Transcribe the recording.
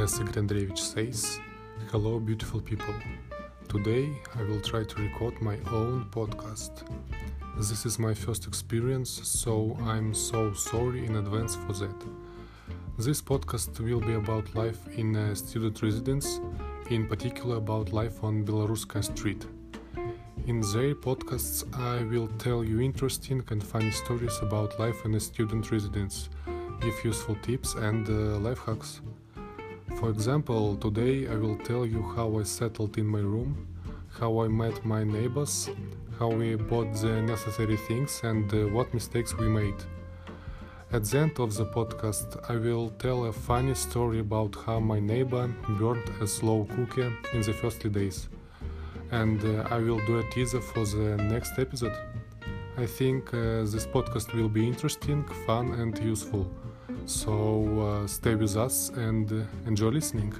as Igor Andreevich says, hello, beautiful people. Today I will try to record my own podcast. This is my first experience, so I'm so sorry in advance for that. This podcast will be about life in a student residence, in particular about life on Belaruska Street. In their podcasts, I will tell you interesting and funny stories about life in a student residence, give useful tips and uh, life hacks. For example, today I will tell you how I settled in my room, how I met my neighbors, how we bought the necessary things, and uh, what mistakes we made. At the end of the podcast, I will tell a funny story about how my neighbor burned a slow cooker in the first days. And uh, I will do a teaser for the next episode. I think uh, this podcast will be interesting, fun, and useful. So uh, stay with us and uh, enjoy listening.